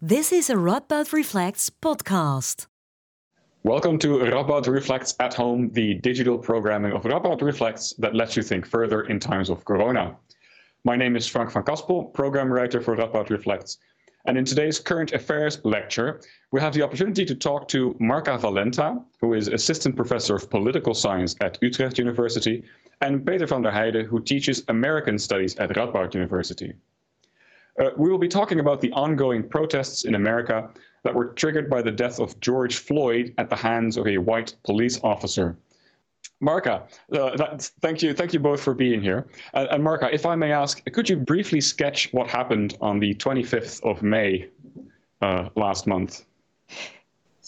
This is a Radboud Reflects podcast. Welcome to Radboud Reflects at Home, the digital programming of Radboud Reflects that lets you think further in times of Corona. My name is Frank van Kaspel, program writer for Radboud Reflects. And in today's current affairs lecture, we have the opportunity to talk to Markha Valenta, who is assistant professor of political science at Utrecht University, and Peter van der Heijden, who teaches American studies at Radboud University. Uh, we will be talking about the ongoing protests in America that were triggered by the death of George Floyd at the hands of a white police officer. Markha, uh, that, thank you, thank you both for being here. Uh, and Markha, if I may ask, could you briefly sketch what happened on the 25th of May uh, last month?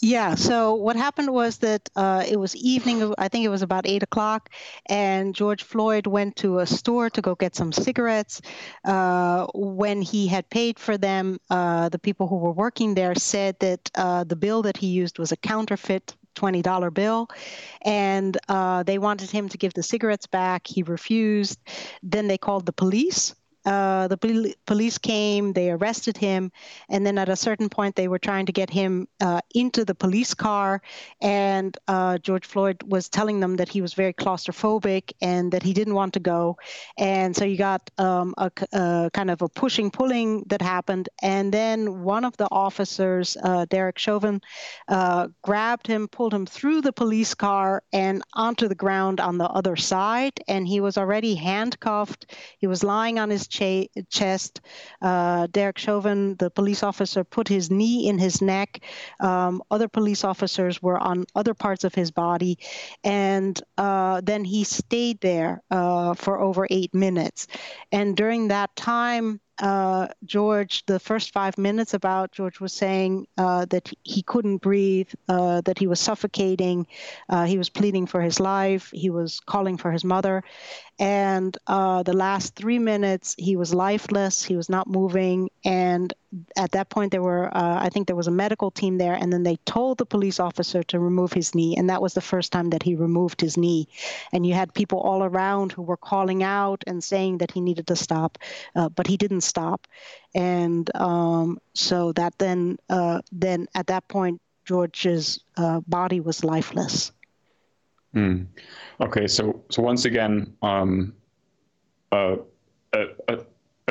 Yeah. So what happened was that uh, it was evening. I think it was about eight o'clock, and George Floyd went to a store to go get some cigarettes. Uh, when he had paid for them, uh, the people who were working there said that uh, the bill that he used was a counterfeit $20 bill and uh, they wanted him to give the cigarettes back he refused then they called the police uh, the pol- police came, they arrested him, and then at a certain point, they were trying to get him uh, into the police car. And uh, George Floyd was telling them that he was very claustrophobic and that he didn't want to go. And so you got um, a, a, kind of a pushing, pulling that happened. And then one of the officers, uh, Derek Chauvin, uh, grabbed him, pulled him through the police car and onto the ground on the other side. And he was already handcuffed. He was lying on his chest. Uh, Derek Chauvin, the police officer, put his knee in his neck. Um, other police officers were on other parts of his body. And uh, then he stayed there uh, for over eight minutes. And during that time, uh, George, the first five minutes about George was saying uh, that he couldn't breathe, uh, that he was suffocating, uh, he was pleading for his life, he was calling for his mother. And uh, the last three minutes, he was lifeless, he was not moving. And at that point, there were, uh, I think there was a medical team there, and then they told the police officer to remove his knee. And that was the first time that he removed his knee. And you had people all around who were calling out and saying that he needed to stop, but he didn't stop. And um, so that then, uh, then at that point, George's uh, body was lifeless. Mm. Okay, so so once again, um, uh, a, a,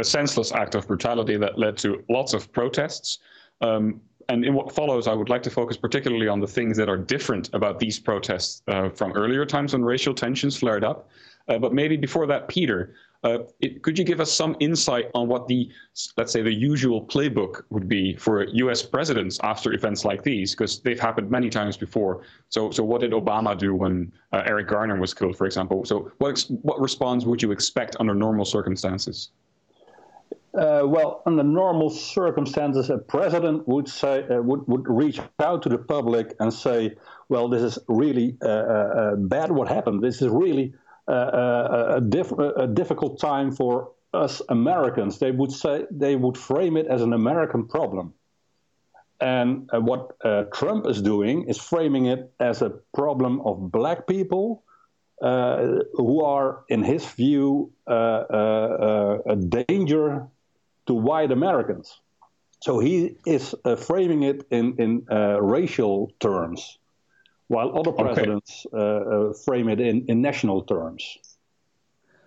a, senseless act of brutality that led to lots of protests. Um, and in what follows, I would like to focus particularly on the things that are different about these protests uh, from earlier times when racial tensions flared up. Uh, but maybe before that, Peter, uh, it, could you give us some insight on what the, let's say, the usual playbook would be for U.S. presidents after events like these? Because they've happened many times before. So, so what did Obama do when uh, Eric Garner was killed, for example? So, what what response would you expect under normal circumstances? Uh, well, under normal circumstances, a president would say uh, would would reach out to the public and say, "Well, this is really uh, uh bad. What happened? This is really a, a, diff- a difficult time for us Americans. They would say they would frame it as an American problem. And uh, what uh, Trump is doing is framing it as a problem of black people uh, who are, in his view, uh, uh, uh, a danger to white Americans. So he is framing it in, in racial terms while other presidents okay. uh, uh, frame it in, in national terms.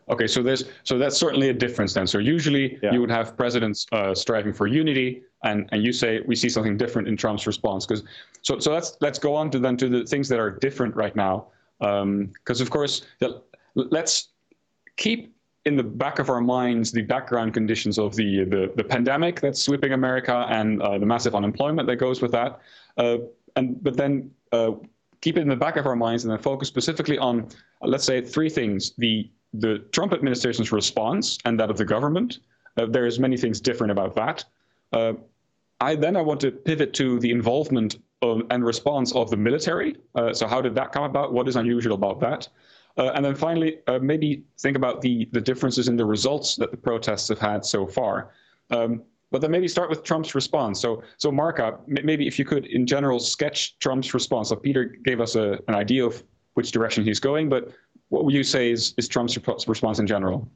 Okay, so there's so that's certainly a difference then. So usually yeah. you would have presidents uh, striving for unity, and, and you say we see something different in Trump's response. Because so so let's let's go on to then to the things that are different right now. Because um, of course, the, let's keep in the back of our minds the background conditions of the the, the pandemic that's sweeping America and uh, the massive unemployment that goes with that. Uh, and but then uh, keep it in the back of our minds and then focus specifically on, let's say, three things: the the Trump administration's response and that of the government. Uh, there's many things different about that. Uh, I then I want to pivot to the involvement of, and response of the military. Uh, so how did that come about? What is unusual about that? Uh, and then finally, uh, maybe think about the the differences in the results that the protests have had so far. Um, but then maybe start with Trump's response. So, so Markha, maybe if you could, in general, sketch Trump's response. So Peter gave us a, an idea of which direction he's going, but what would you say is, is Trump's response in general?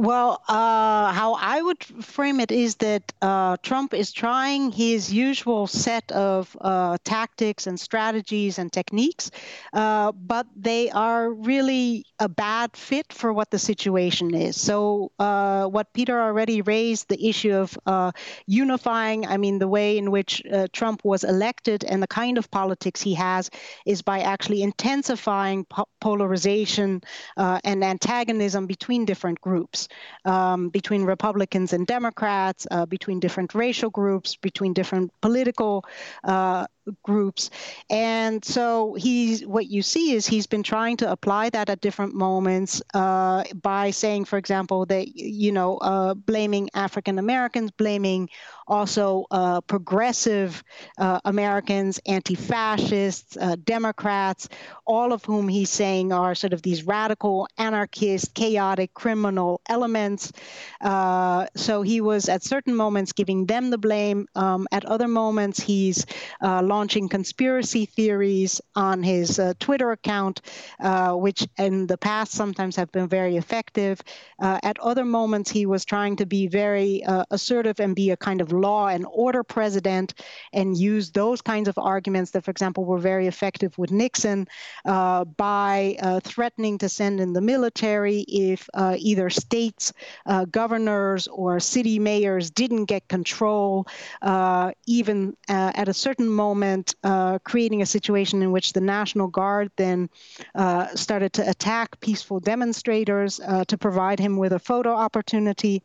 Well, uh, how I would frame it is that uh, Trump is trying his usual set of uh, tactics and strategies and techniques, uh, but they are really a bad fit for what the situation is. So, uh, what Peter already raised the issue of uh, unifying, I mean, the way in which Trump was elected and the kind of politics he has is by actually intensifying po- polarization and antagonism between different groups um, between Republicans and Democrats, uh, between different racial groups, between different political uh, groups. And so he's what you see is he's been trying to apply that at different moments uh, by saying, for example, that you know, uh, blaming African Americans, blaming also uh, progressive uh, Americans, anti-fascists, uh, Democrats, all of whom he's saying are sort of these radical, anarchist, chaotic, criminal elements. Uh, so he was at certain moments giving them the blame. Um, at other moments, he's launching conspiracy theories on his uh, Twitter account, uh, which in the past sometimes have been very effective. Uh, at other moments, he was trying to be very uh, assertive and be a kind of law and order president and use those kinds of arguments that, for example, were very effective with Nixon uh, by threatening to send in the military if either states, governors, or city mayors didn't get control, even at a certain moment uh, creating a situation in which the National Guard then uh, started to attack peaceful demonstrators uh, to provide him with a photo opportunity.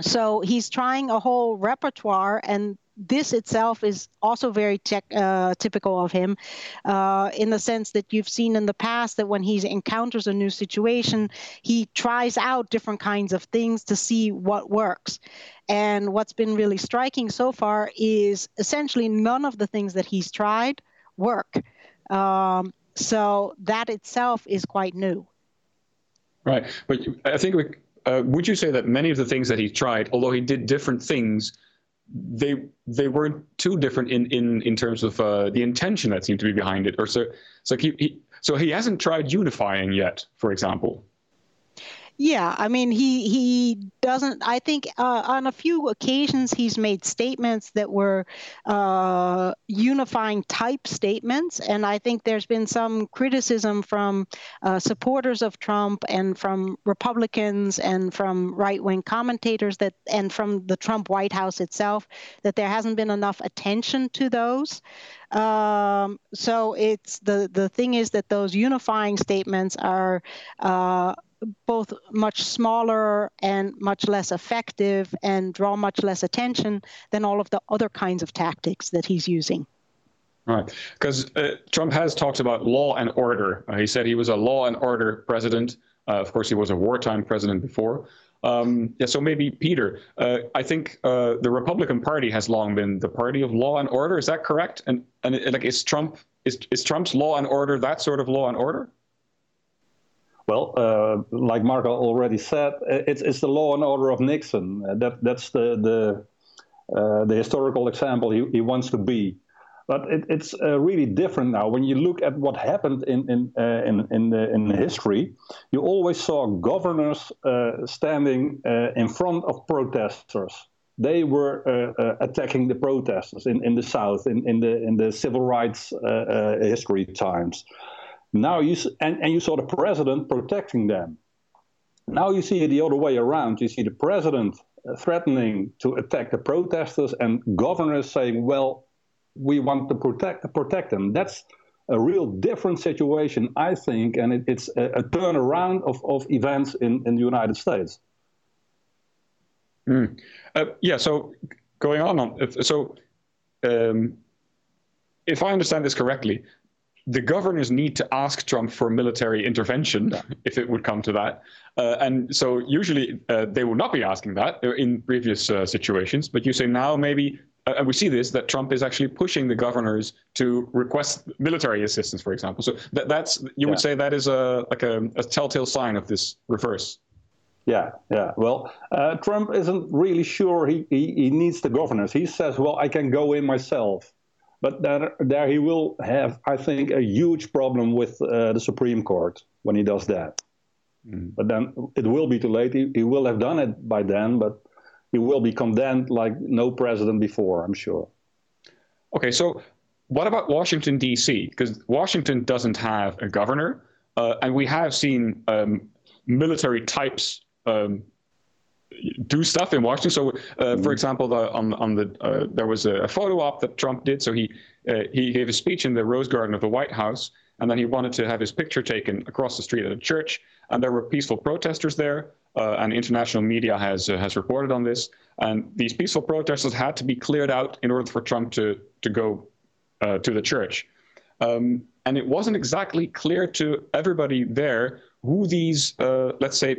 So he's trying a whole repertoire, and this itself is also very tech, uh, typical of him uh, in the sense that you've seen in the past that when he encounters a new situation, he tries out different kinds of things to see what works. And what's been really striking so far is essentially none of the things that he's tried work. Um, so that itself is quite new. Right. But I think, we, uh, would you say that many of the things that he tried, although he did different things, they they weren't too different in in in terms of uh, the intention that seemed to be behind it, or so so he, he so he hasn't tried unifying yet, for example. Yeah, I mean, he he doesn't. I think uh, on a few occasions he's made statements that were uh, unifying type statements, and I think there's been some criticism from uh, supporters of Trump and from Republicans and from right-wing commentators that, and from the Trump White House itself, that there hasn't been enough attention to those. Um, so it's the the thing is that those unifying statements are uh, both much smaller and much less effective and draw much less attention than all of the other kinds of tactics that he's using. Right, because uh, Trump has talked about law and order. Uh, he said he was a law and order president. Uh, of course, he was a wartime president before. Um, yeah, so maybe Peter. Uh, I think uh, the Republican Party has long been the party of law and order. Is that correct? And and like, is Trump is is Trump's law and order that sort of law and order? Well, uh, like Marco already said, it's, it's the law and order of Nixon. That that's the the uh, the historical example he, he wants to be. But it, it's uh, really different now. When you look at what happened in in uh, in in, the, in history, you always saw governors uh, standing in front of protesters. They were attacking the protesters in, in the South in, in the in the civil rights history times. Now you and, and you saw the president protecting them. Now you see it the other way around. You see the president uh, threatening to attack the protesters, and governors saying, "Well, we want to protect protect them." That's a real different situation, I think, and it, it's a, a turnaround of, of events in, in the United States. Mm. Uh, yeah. So going on, on so um, if I understand this correctly, the governors need to ask Trump for military intervention if it would come to that. Uh, and so usually uh, they will not be asking that in previous uh, situations. But you say now maybe, and we see this, that Trump is actually pushing the governors to request military assistance, for example. So that, that's, you yeah. would say that is a, like a, a telltale sign of this reverse. Yeah, yeah. Well, uh, Trump isn't really sure he, he, he needs the governors. He says, well, I can go in myself. But there, there he will have, I think, a huge problem with uh, the Supreme Court when he does that. Mm. But then it will be too late. He, he will have done it by then, but he will be condemned like no president before, I'm sure. Okay, so what about Washington, D.C.? Because Washington doesn't have a governor, uh, and we have seen um, military types um, do stuff in Washington. So, uh, mm-hmm. for example, the, on on the uh, there was a, photo op that Trump did. So he uh, he gave a speech in the Rose Garden of the White House, and then he wanted to have his picture taken across the street at a church, and there were peaceful protesters there. Uh, and international media has uh, has reported on this. And these peaceful protesters had to be cleared out in order for Trump to to go uh, to the church. Um, and it wasn't exactly clear to everybody there who these, let's say,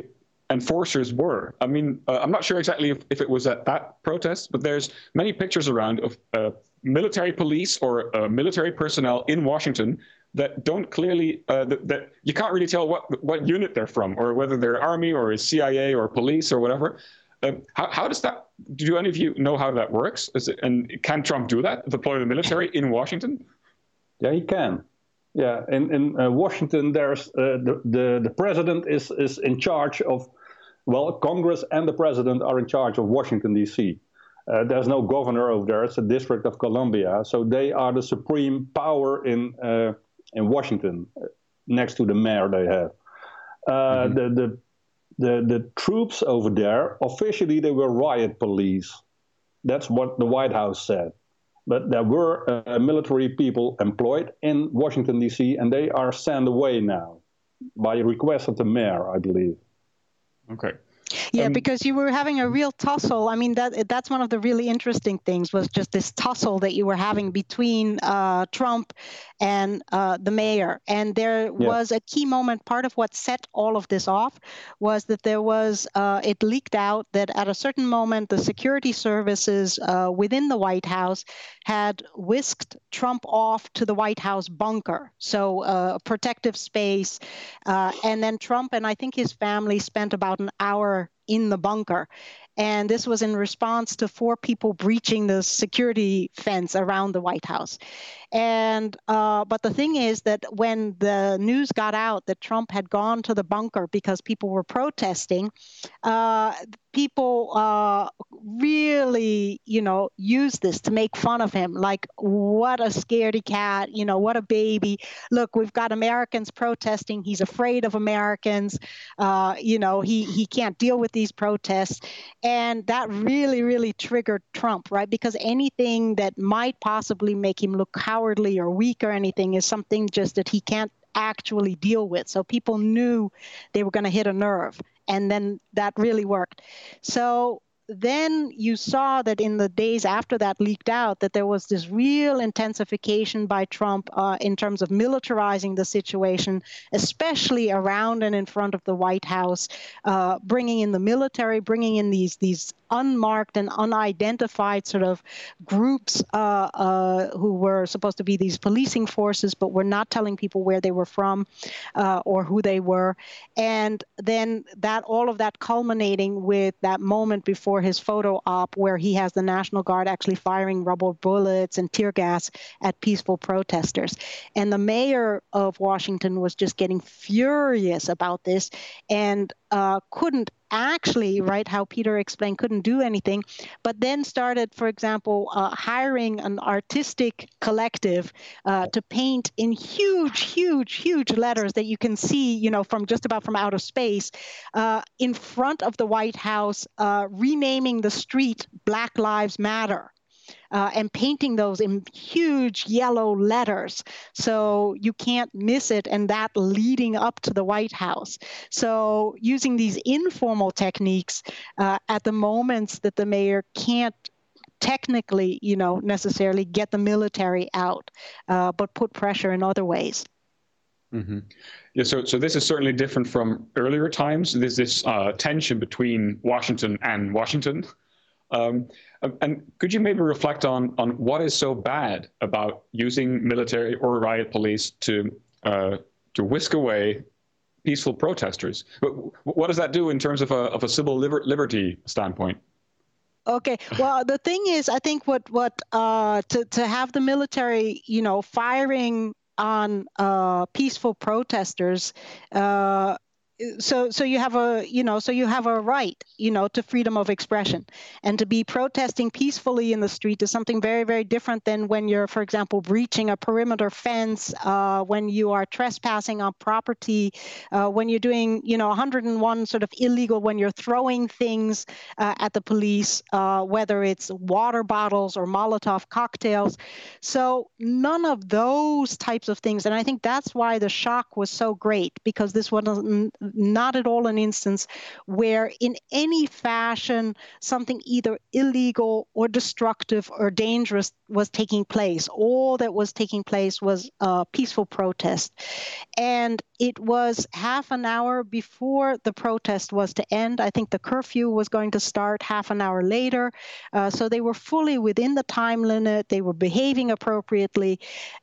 enforcers were. I mean, uh, I'm not sure exactly if, if, it was at that protest, but there's many pictures around of uh, military police or uh, military personnel in Washington that don't clearly uh, that, that, you can't really tell what what unit they're from or whether they're army or CIA or police or whatever. Um, how, how does that? Do any of you know how that works? It, and can Trump do that? Deploy the military in Washington? Yeah, he can. Yeah, in in uh, Washington, there's uh, the, the the president is is in charge of well, Congress and the president are in charge of Washington, D.C. Uh, there's no governor over there. It's a district of Columbia. So they are the supreme power in, uh, in Washington, next to the mayor they have. Uh, mm-hmm. the, the, the, the troops over there, officially, they were riot police. That's what the White House said. But there were uh, military people employed in Washington, D.C., and they are sent away now by request of the mayor, I believe. Okay. Yeah, um, because you were having a real tussle. I mean, that that's one of the really interesting things was just this tussle that you were having between uh, Trump and uh, the mayor. And there yeah. was a key moment. Part of what set all of this off was that there was uh, it leaked out that at a certain moment the security services uh, within the White House had whisked Trump off to the White House bunker, so uh, a protective space, uh, and then Trump and I think his family spent about an hour in the bunker. And this was in response to four people breaching the security fence around the White House. And uh, but the thing is that when the news got out that Trump had gone to the bunker because people were protesting, uh, people uh, really, you know, use this to make fun of him. Like, what a scaredy cat, you know, what a baby. Look, we've got Americans protesting. He's afraid of Americans. Uh, you know, he he can't deal with these protests, and that really, really triggered Trump, right? Because anything that might possibly make him look cowardly or weak or anything is something just that he can't actually deal with. So people knew they were going to hit a nerve. And then that really worked. So then you saw that in the days after that leaked out that there was this real intensification by Trump uh, in terms of militarizing the situation, especially around and in front of the White House, uh, bringing in the military, bringing in these these unmarked and unidentified sort of groups uh, uh, who were supposed to be these policing forces, but were not telling people where they were from uh, or who they were. And then that all of that culminating with that moment before his photo op where he has the National Guard actually firing rubber bullets and tear gas at peaceful protesters. And the mayor of Washington was just getting furious about this and uh, couldn't actually, right, how Peter explained, couldn't do anything, but then started, for example, uh, hiring an artistic collective uh, to paint in huge, huge, huge letters that you can see, you know, from just about from outer space, uh, in front of the White House, uh, renaming the street Black Lives Matter uh, and painting those in huge yellow letters so you can't miss it and that leading up to the white house so using these informal techniques uh, at the moments that the mayor can't technically you know necessarily get the military out uh, but put pressure in other ways Mm-hmm. Yeah, so so this is certainly different from earlier times. There's this uh, tension between Washington and Washington, um, and could you maybe reflect on, on what is so bad about using military or riot police to, uh, to whisk away peaceful protesters? What does that do in terms of a, of a civil liber- liberty standpoint? Okay. Well, the thing is, I think what what uh, to to have the military, you know, firing on uh, peaceful protesters uh, so so you have a you know so you have a right you know to freedom of expression. And to be protesting peacefully in the street is something very very different than when you're for example breaching a perimeter fence uh, when you are trespassing on property uh, when you're doing you know 101 sort of illegal when you're throwing things uh, at the police uh, whether it's water bottles or molotov cocktails. So none of those types of things. And i think that's why the shock was so great because this wasn't not at all an instance where, in any fashion, something either illegal or destructive or dangerous was taking place. All that was taking place was a peaceful protest. And it was half an hour before the protest was to end. I think the curfew was going to start half an hour later. Uh, so they were fully within the time limit. They were behaving appropriately.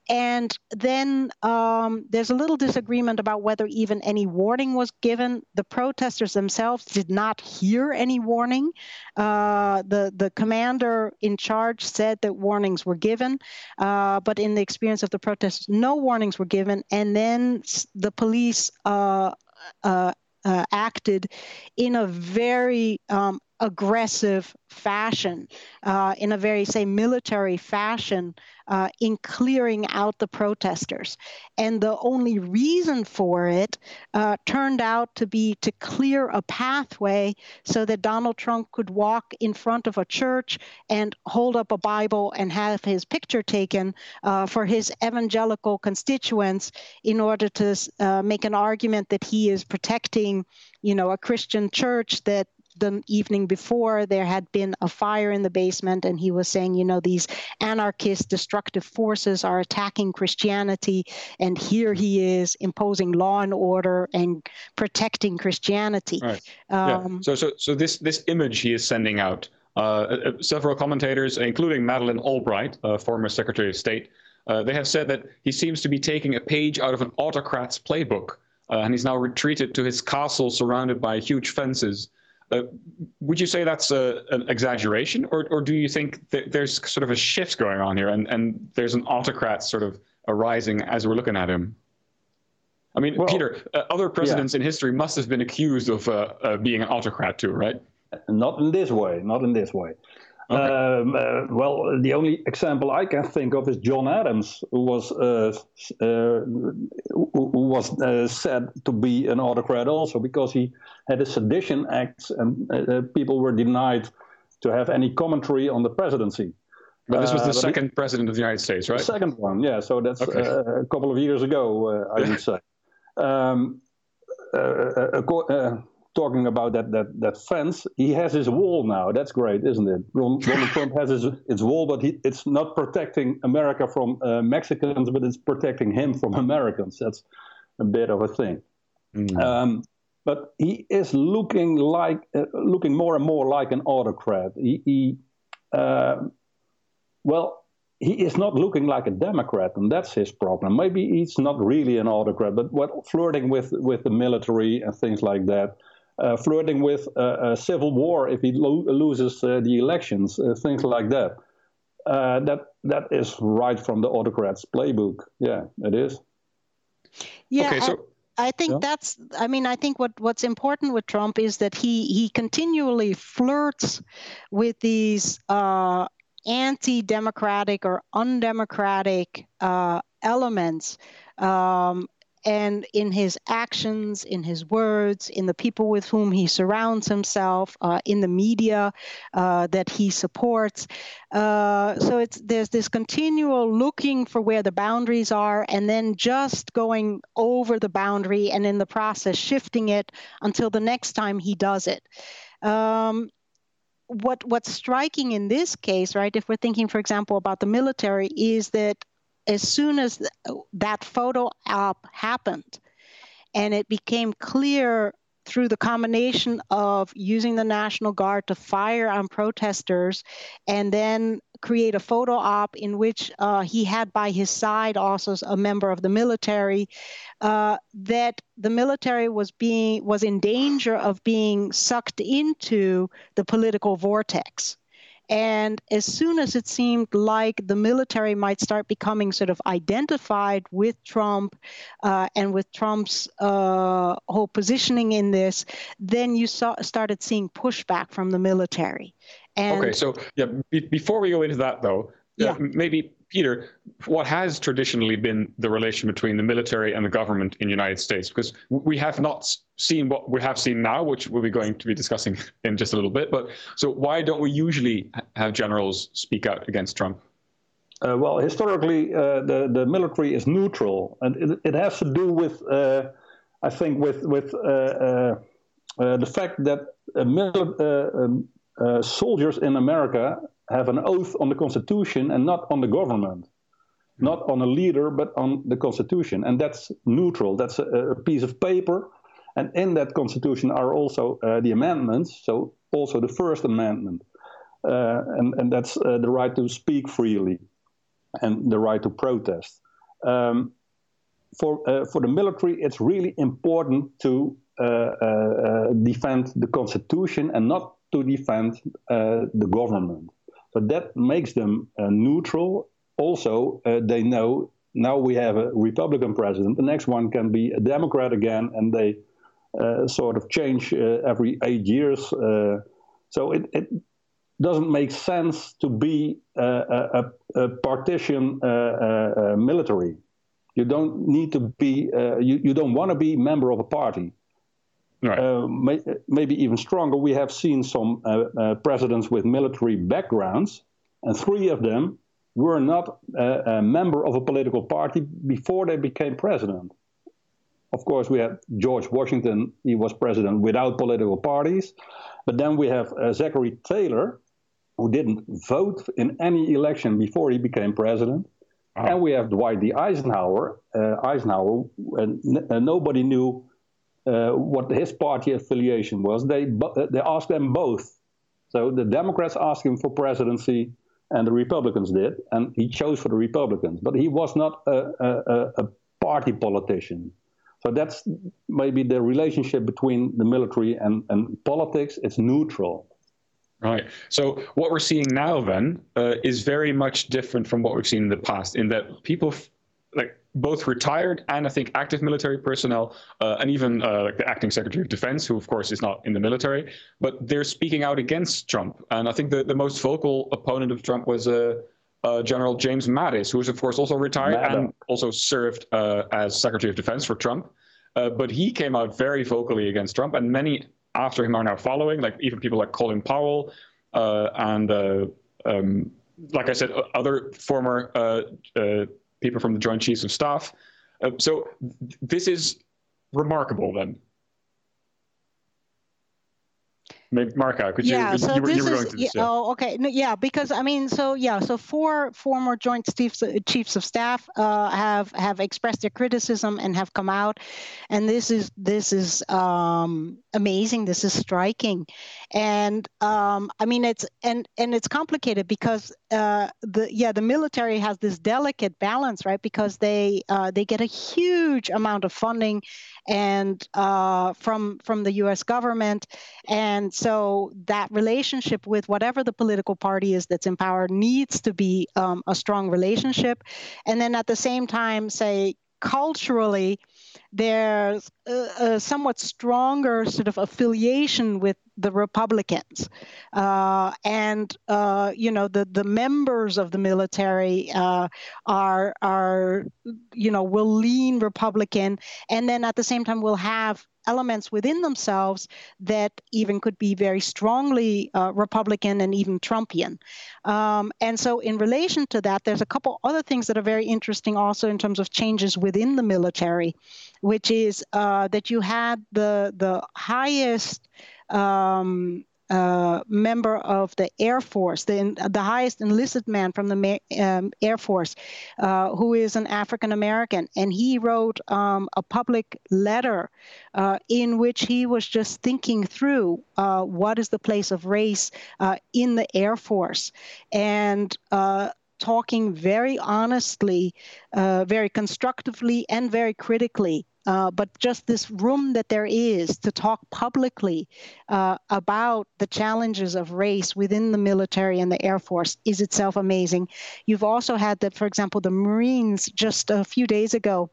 And then um, there's a little disagreement about whether even any warning was given. The protesters themselves did not hear any warning. Uh, the, the commander in charge said that warnings were given, uh, but in the experience of the protesters, no warnings were given. And then the police uh, uh, uh, acted in a very um, aggressive fashion, uh, in a very, say, military fashion, uh, in clearing out the protesters. And the only reason for it uh, turned out to be to clear a pathway so that Donald Trump could walk in front of a church and hold up a Bible and have his picture taken uh, for his evangelical constituents in order to uh, make an argument that he is protecting you know, a Christian church that the evening before there had been a fire in the basement and he was saying you know these anarchist destructive forces are attacking christianity and here he is imposing law and order and protecting christianity right. Um, yeah. so so so this this image he is sending out uh, uh, several commentators including madeleine albright uh, former secretary of state uh, they have said that he seems to be taking a page out of an autocrat's playbook uh, and he's now retreated to his castle surrounded by huge fences uh, would you say that's a, an exaggeration, or, or do you think that there's sort of a shift going on here, and, and there's an autocrat sort of arising as we're looking at him? I mean, well, Peter, uh, other presidents yeah. in history must have been accused of uh, uh, being an autocrat too, right? Not in this way. Not in this way. Okay. Um, uh, well, the only example I can think of is John Adams, who was uh, uh, who was uh, said to be an autocrat also because he had a sedition act, and uh, uh, people were denied to have any commentary on the presidency. But this was the second he, president of the United States, right? The second one, yeah. So that's okay. a couple of years ago, I would say. Um, talking about that, that, that fence, he has his wall now. That's great, isn't it? Donald Trump has his, his wall, but he, it's not protecting America from uh, Mexicans, but it's protecting him from Americans. That's a bit of a thing. Mm. Um, but he is looking like uh, looking more and more like an autocrat. He, he uh, well, he is not looking like a Democrat, and that's his problem. Maybe he's not really an autocrat, but what flirting with with the military and things like that flirting with a civil war if he lo- loses uh, the elections, uh, things like that. Uh, that that is right from the autocrats' playbook. Yeah, it is. Yeah. Okay, so- I think yeah. that's I mean I think what what's important with Trump is that he he continually flirts with these uh, anti-democratic or undemocratic uh, elements um, and in his actions, in his words, in the people with whom he surrounds himself, uh, in the media uh, that he supports. Uh, so it's there's this continual looking for where the boundaries are, and then just going over the boundary, and in the process shifting it until the next time he does it. Um, what what's striking in this case, right? If we're thinking, for example, about the military, is that as soon as that photo op happened and it became clear through the combination of using the National Guard to fire on protesters and then create a photo op in which uh, he had by his side also a member of the military uh, that the military was being was in danger of being sucked into the political vortex And as soon as it seemed like the military might start becoming sort of identified with Trump uh, and with Trump's uh, whole positioning in this, then you saw, started seeing pushback from the military. And okay, so yeah, be- before we go into that though, yeah. maybe Peter, what has traditionally been the relation between the military and the government in the United States? Because we have not seen what we have seen now, which we'll be going to be discussing in just a little bit. But so why don't we usually have generals speak out against Trump? Uh, well, historically, uh, the the military is neutral, and it, it has to do with, uh, I think, with with uh, uh, uh, the fact that um, soldiers in America have an oath on the Constitution and not on the government, not on a leader, but on the Constitution. And that's neutral. That's a, a piece of paper. And in that Constitution are also uh, the amendments, so also the First Amendment. Uh, and, and that's uh, the right to speak freely and the right to protest. Um, for, uh, for the military, it's really important to uh, uh, defend the Constitution and not to defend the government. So that makes them uh, neutral. Also, uh, they know now we have a Republican president. The next one can be a Democrat again, and they uh, sort of change uh, every eight years. Uh, so it, it, doesn't make sense to be a, a, a, partition uh, military. You don't need to be. you, you don't want to be member of a party. Right. Uh, may, maybe even stronger, we have seen some uh, uh, presidents with military backgrounds, and three of them were not a member of a political party before they became president. Of course, we have George Washington, he was president without political parties. But then we have uh, Zachary Taylor, who didn't vote in any election before he became president. Oh. And we have Dwight D. Eisenhower. Uh, Eisenhower, and n- nobody knew uh, what his party affiliation was, they they asked them both. So the Democrats asked him for presidency, and the Republicans did, and he chose for the Republicans. But he was not a, a, a party politician. So that's maybe the relationship between the military and, and politics. It's neutral. Right. So what we're seeing now then uh, is very much different from what we've seen in the past, in that people like both retired and I think active military personnel, uh, and even uh, like the acting Secretary of Defense, who of course is not in the military, but they're speaking out against Trump. And I think the, the most vocal opponent of Trump was uh, uh General James Mattis, who is of course also retired and also served uh, as Secretary of Defense for Trump. Uh, but he came out very vocally against Trump, and many after him are now following, like even people like Colin Powell and, um, like I said, other former people from the Joint Chiefs of Staff. Uh, so th- this is remarkable then. Maybe Markha, could yeah, you? So you, this you is, this, yeah. Oh, okay. No, yeah, because I mean, so yeah, so four former Joint Chiefs Chiefs of Staff uh, have have expressed their criticism and have come out, and this is this is um, amazing. This is striking, and um, I mean it's and and it's complicated because uh, the yeah the military has this delicate balance, right? Because they uh, they get a huge amount of funding and uh, from from the U.S. government, and so that relationship with whatever the political party is that's in power needs to be um, a strong relationship, and then at the same time, say culturally, there's a, a, somewhat stronger sort of affiliation with the Republicans, uh, and uh, you know the the members of the military uh, are are you know will lean Republican, and then at the same time will have elements within themselves that even could be very strongly uh, Republican and even Trumpian. Um, and so, in relation to that, there's a couple other things that are very interesting also in terms of changes within the military, which is uh, that you had the the highest um, uh, member of the Air Force, the, the highest enlisted man from the um, Air Force, uh, who is an African American. And he wrote um, a public letter uh, in which he was just thinking through uh, what is the place of race uh, in the Air Force. And talking very honestly, uh, very constructively, and very critically. Uh, but just this room that there is to talk publicly uh, about the challenges of race within the military and the Air Force is itself amazing. You've also had that, for example, the Marines just a few days ago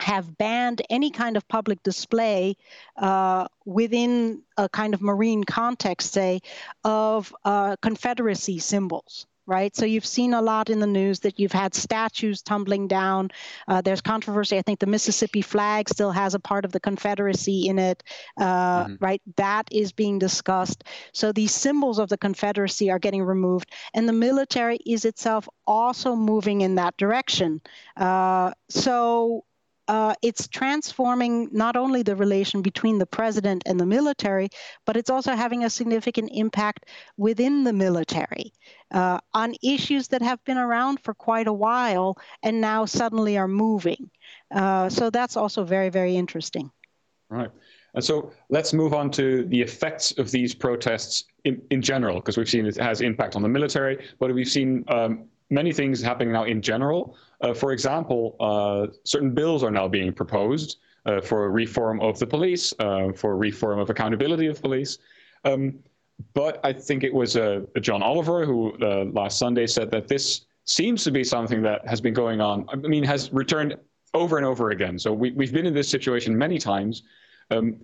have banned any kind of public display uh, within a kind of marine context, say, of uh, Confederacy symbols right? So you've seen a lot in the news that you've had statues tumbling down. Uh, there's controversy. I think the Mississippi flag still has a part of the Confederacy in it, uh, mm-hmm. right? That is being discussed. So these symbols of the Confederacy are getting removed, and the military is itself also moving in that direction. Uh, so uh, it's transforming not only the relation between the president and the military, but it's also having a significant impact within the military uh, on issues that have been around for quite a while and now suddenly are moving. Uh, so that's also very, very interesting. Right. And so let's move on to the effects of these protests in, in general, because we've seen it has impact on the military, but we've seen um, many things happening now in general. Uh, for example, uh, certain bills are now being proposed uh, for reform of the police, uh, for reform of accountability of police. Um, but I think it was uh, John Oliver who uh, last Sunday said that this seems to be something that has been going on. I mean, has returned over and over again. So we, have been in this situation many times. Um,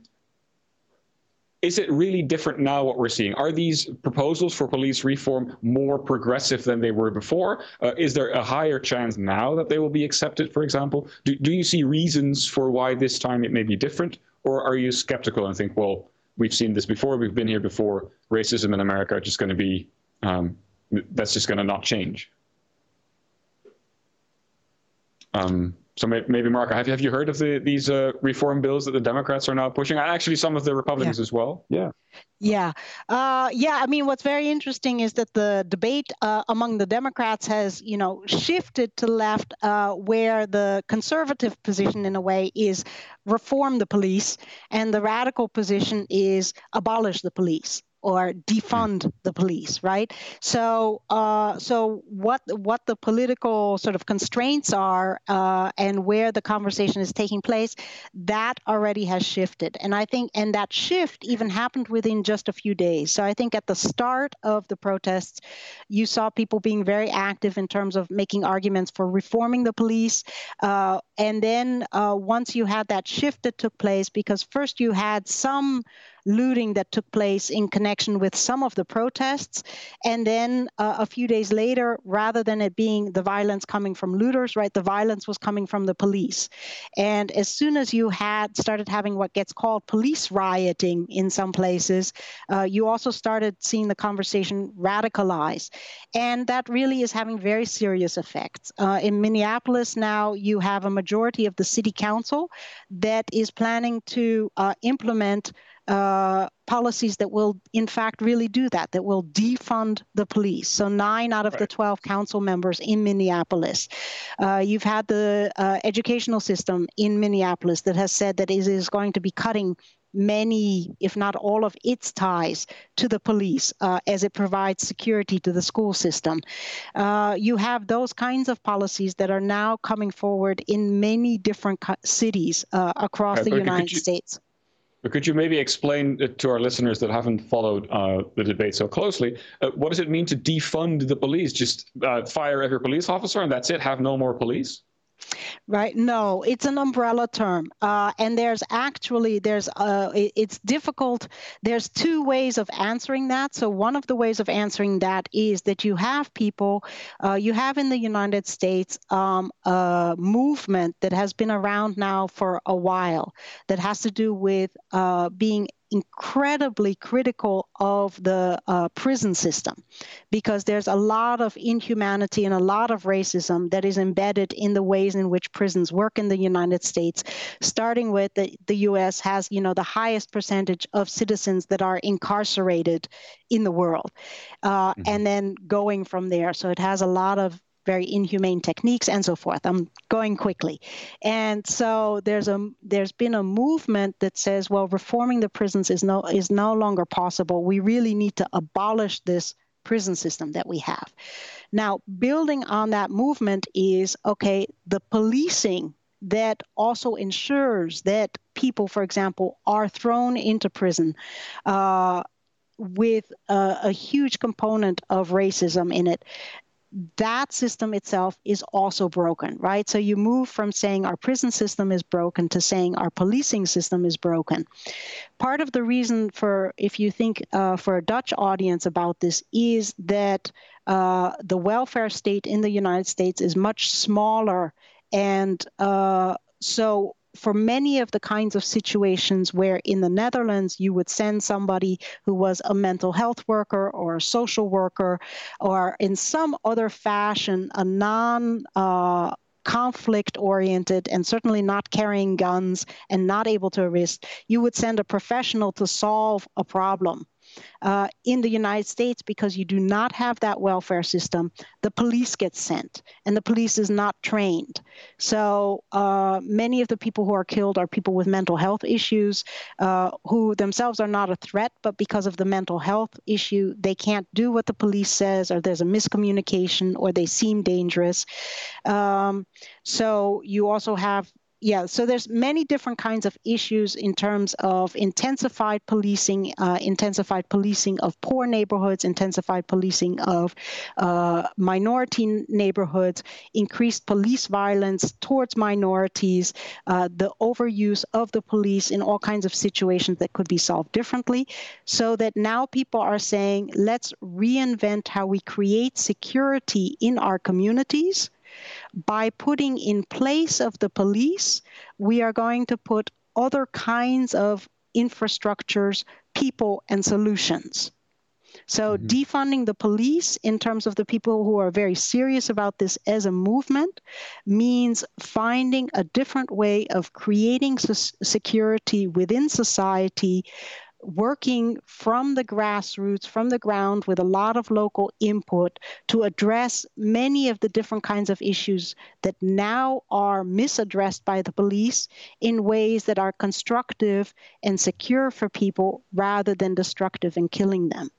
is it really different now what we're seeing? Are these proposals for police reform more progressive than they were before? Uh, is there a higher chance now that they will be accepted, for example? Do, do you see reasons for why this time it may be different? Or are you skeptical and think, well, we've seen this before, we've been here before, racism in America is just going to be, um, that's just going to not change? Um, so maybe, Mark, have you, have you heard of the, these uh, reform bills that the Democrats are now pushing? Actually, some of the Republicans yeah. as well. Yeah. Yeah, uh, yeah. I mean, what's very interesting is that the debate uh, among the Democrats has, you know, shifted to left, uh, where the conservative position, in a way, is reform the police, and the radical position is abolish the police or defund the police, right? So, uh, so what what the political sort of constraints are uh, and where the conversation is taking place, that already has shifted, and I think and that shift even happened within just a few days. So I think at the start of the protests, you saw people being very active in terms of making arguments for reforming the police, uh, and then uh, once you had that shift that took place, because first you had some looting that took place in connection with some of the protests. And then uh, a few days later, rather than it being the violence coming from looters, right, the violence was coming from the police. And as soon as you had started having what gets called police rioting in some places, uh, you also started seeing the conversation radicalize. And that really is having very serious effects. Uh, in Minneapolis now, you have a majority of the city council that is planning to uh, implement uh, policies that will, in fact, really do that, that will defund the police. So, nine out of right. the 12 council members in Minneapolis. Uh, you've had the uh, educational system in Minneapolis that has said that it is going to be cutting many, if not all, of its ties to the police uh, as it provides security to the school system. Uh, you have those kinds of policies that are now coming forward in many different co- cities uh, across the United you, States. But could you maybe explain to our listeners that haven't followed uh, the debate so closely, uh, what does it mean to defund the police? Just uh, fire every police officer and that's it? Have no more police? Right? No, it's an umbrella term, uh, and there's actually there's uh, it's difficult. There's two ways of answering that. So one of the ways of answering that is that you have people, uh, you have in the United States um, a movement that has been around now for a while that has to do with uh, being incredibly critical of the uh, prison system because there's a lot of inhumanity and a lot of racism that is embedded in the ways in which prisons work in the United States starting with the, the US has you know the highest percentage of citizens that are incarcerated in the world uh, mm-hmm. and then going from there so it has a lot of very inhumane techniques and so forth. I'm going quickly. And so there's a there's been a movement that says, well, reforming the prisons is no is no longer possible. We really need to abolish this prison system that we have. Now, building on that movement is okay, the policing that also ensures that people, for example, are thrown into prison uh, with a, a, huge component of racism in it that system itself is also broken, right? So you move from saying our prison system is broken to saying our policing system is broken. Part of the reason for, if you think uh, for a Dutch audience about this, is that uh, the welfare state in the United States is much smaller. And uh, so for many of the kinds of situations where in the Netherlands you would send somebody who was a mental health worker or a social worker or in some other fashion a non uh, conflict oriented and certainly not carrying guns and not able to arrest, you would send a professional to solve a problem uh, in the United States, because you do not have that welfare system, the police get sent, and the police is not trained. So uh, many of the people who are killed are people with mental health issues, uh, who themselves are not a threat, but because of the mental health issue, they can't do what the police says, or there's a miscommunication, or they seem dangerous. Um, so you also have yeah so there's many different kinds of issues in terms of intensified policing uh, intensified policing of poor neighborhoods intensified policing of uh, minority neighborhoods increased police violence towards minorities uh, the overuse of the police in all kinds of situations that could be solved differently so that now people are saying let's reinvent how we create security in our communities by putting in place of the police, we are going to put other kinds of infrastructures, people, and solutions. So, mm-hmm. defunding the police in terms of the people who are very serious about this as a movement means finding a different way of creating security within society working from the grassroots, from the ground, with a lot of local input to address many of the different kinds of issues that now are misaddressed by the police in ways that are constructive and secure for people rather than destructive and killing them.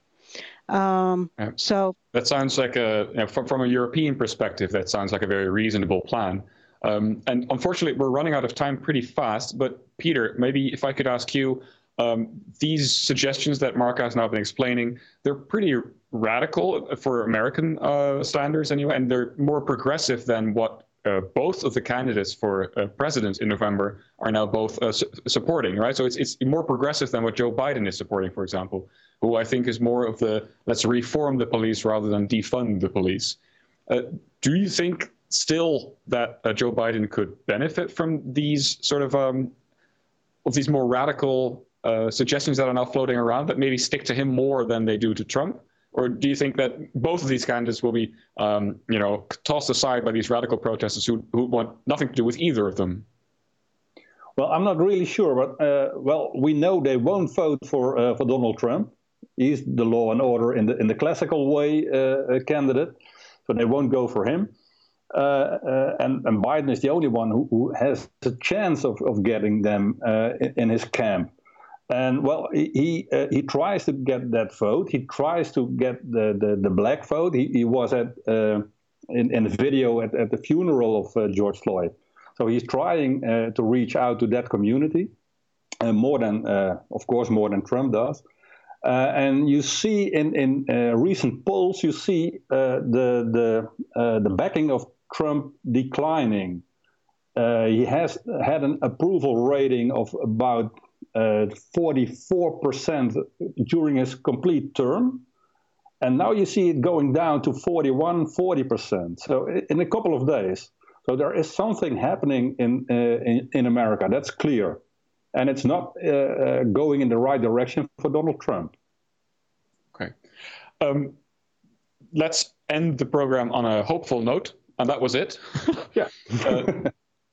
Um. So that sounds like a you know, from, from a European perspective. That sounds like a very reasonable plan. Um, and unfortunately, we're running out of time pretty fast. But Peter, maybe if I could ask you, um, these suggestions that Mark has now been explaining, they're pretty radical for American uh, standards anyway, and they're more progressive than what uh, both of the candidates for uh, president in November are now both uh, su- supporting, right? So it's it's more progressive than what Joe Biden is supporting, for example, who I think is more of the let's reform the police rather than defund the police. Uh, do you think still that uh, Joe Biden could benefit from these sort of um, of these more radical uh, suggestions that are now floating around that maybe stick to him more than they do to Trump? Or do you think that both of these candidates will be, um, you know, tossed aside by these radical protesters who, who want nothing to do with either of them? Well, I'm not really sure, but uh, well, we know they won't vote for uh, for Donald Trump. He's the law and order in the in the classical way uh, candidate, so they won't go for him. Uh, uh, and, and, Biden is the only one who, who has a chance of, of getting them uh, in, in, his camp. And well, he he, uh, he, tries to get that vote. He tries to get the, the, the black vote. He, he was at uh, in, in the video at, at the funeral of uh, George Floyd. So he's trying uh, to reach out to that community, uh, more than, uh, of course, more than Trump does. and you see in in recent polls, you see the the the backing of Trump declining. he has had an approval rating of about 44% uh, during his complete term. And now you see it going down to 41, 40%. So in a couple of days. So there is something happening in, uh, in, in, America. That's clear. And it's not uh, uh, going in the right direction for Donald Trump. Okay. Um, let's end the program on a hopeful note. And that was it. yeah. uh,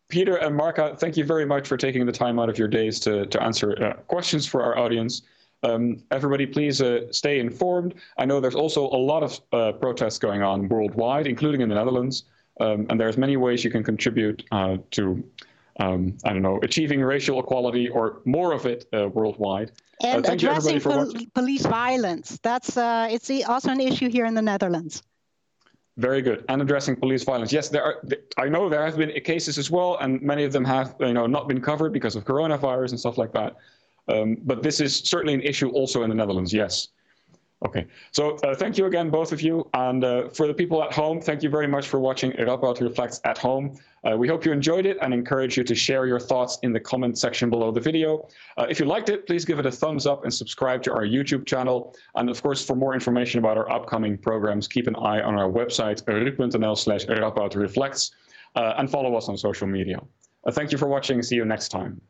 Peter and Markha, thank you very much for taking the time out of your days to, to answer uh, questions for our audience. Um, everybody, please uh, stay informed. I know there's also a lot of uh, protests going on worldwide, including in the Netherlands, um, and there's many ways you can contribute uh, to, um, I don't know, achieving racial equality or more of it uh, worldwide. And addressing pol- police violence. That's uh, it's also an issue here in the Netherlands. Very good. And addressing police violence. Yes, there are. I know there have been cases as well, and many of them have, you know, not been covered because of coronavirus and stuff like that. Um, but this is certainly an issue also in the Netherlands. Yes. Okay. So uh, thank you again, both of you, and uh, for the people at home, thank you very much for watching Radboud Reflects at home. Uh, we hope you enjoyed it and encourage you to share your thoughts in the comment section below the video. Uh, if you liked it, please give it a thumbs up and subscribe to our YouTube channel. And of course, for more information about our upcoming programs, keep an eye on our website, ru.nl slash Reflects, uh, and follow us on social media. Uh, thank you for watching. See you next time.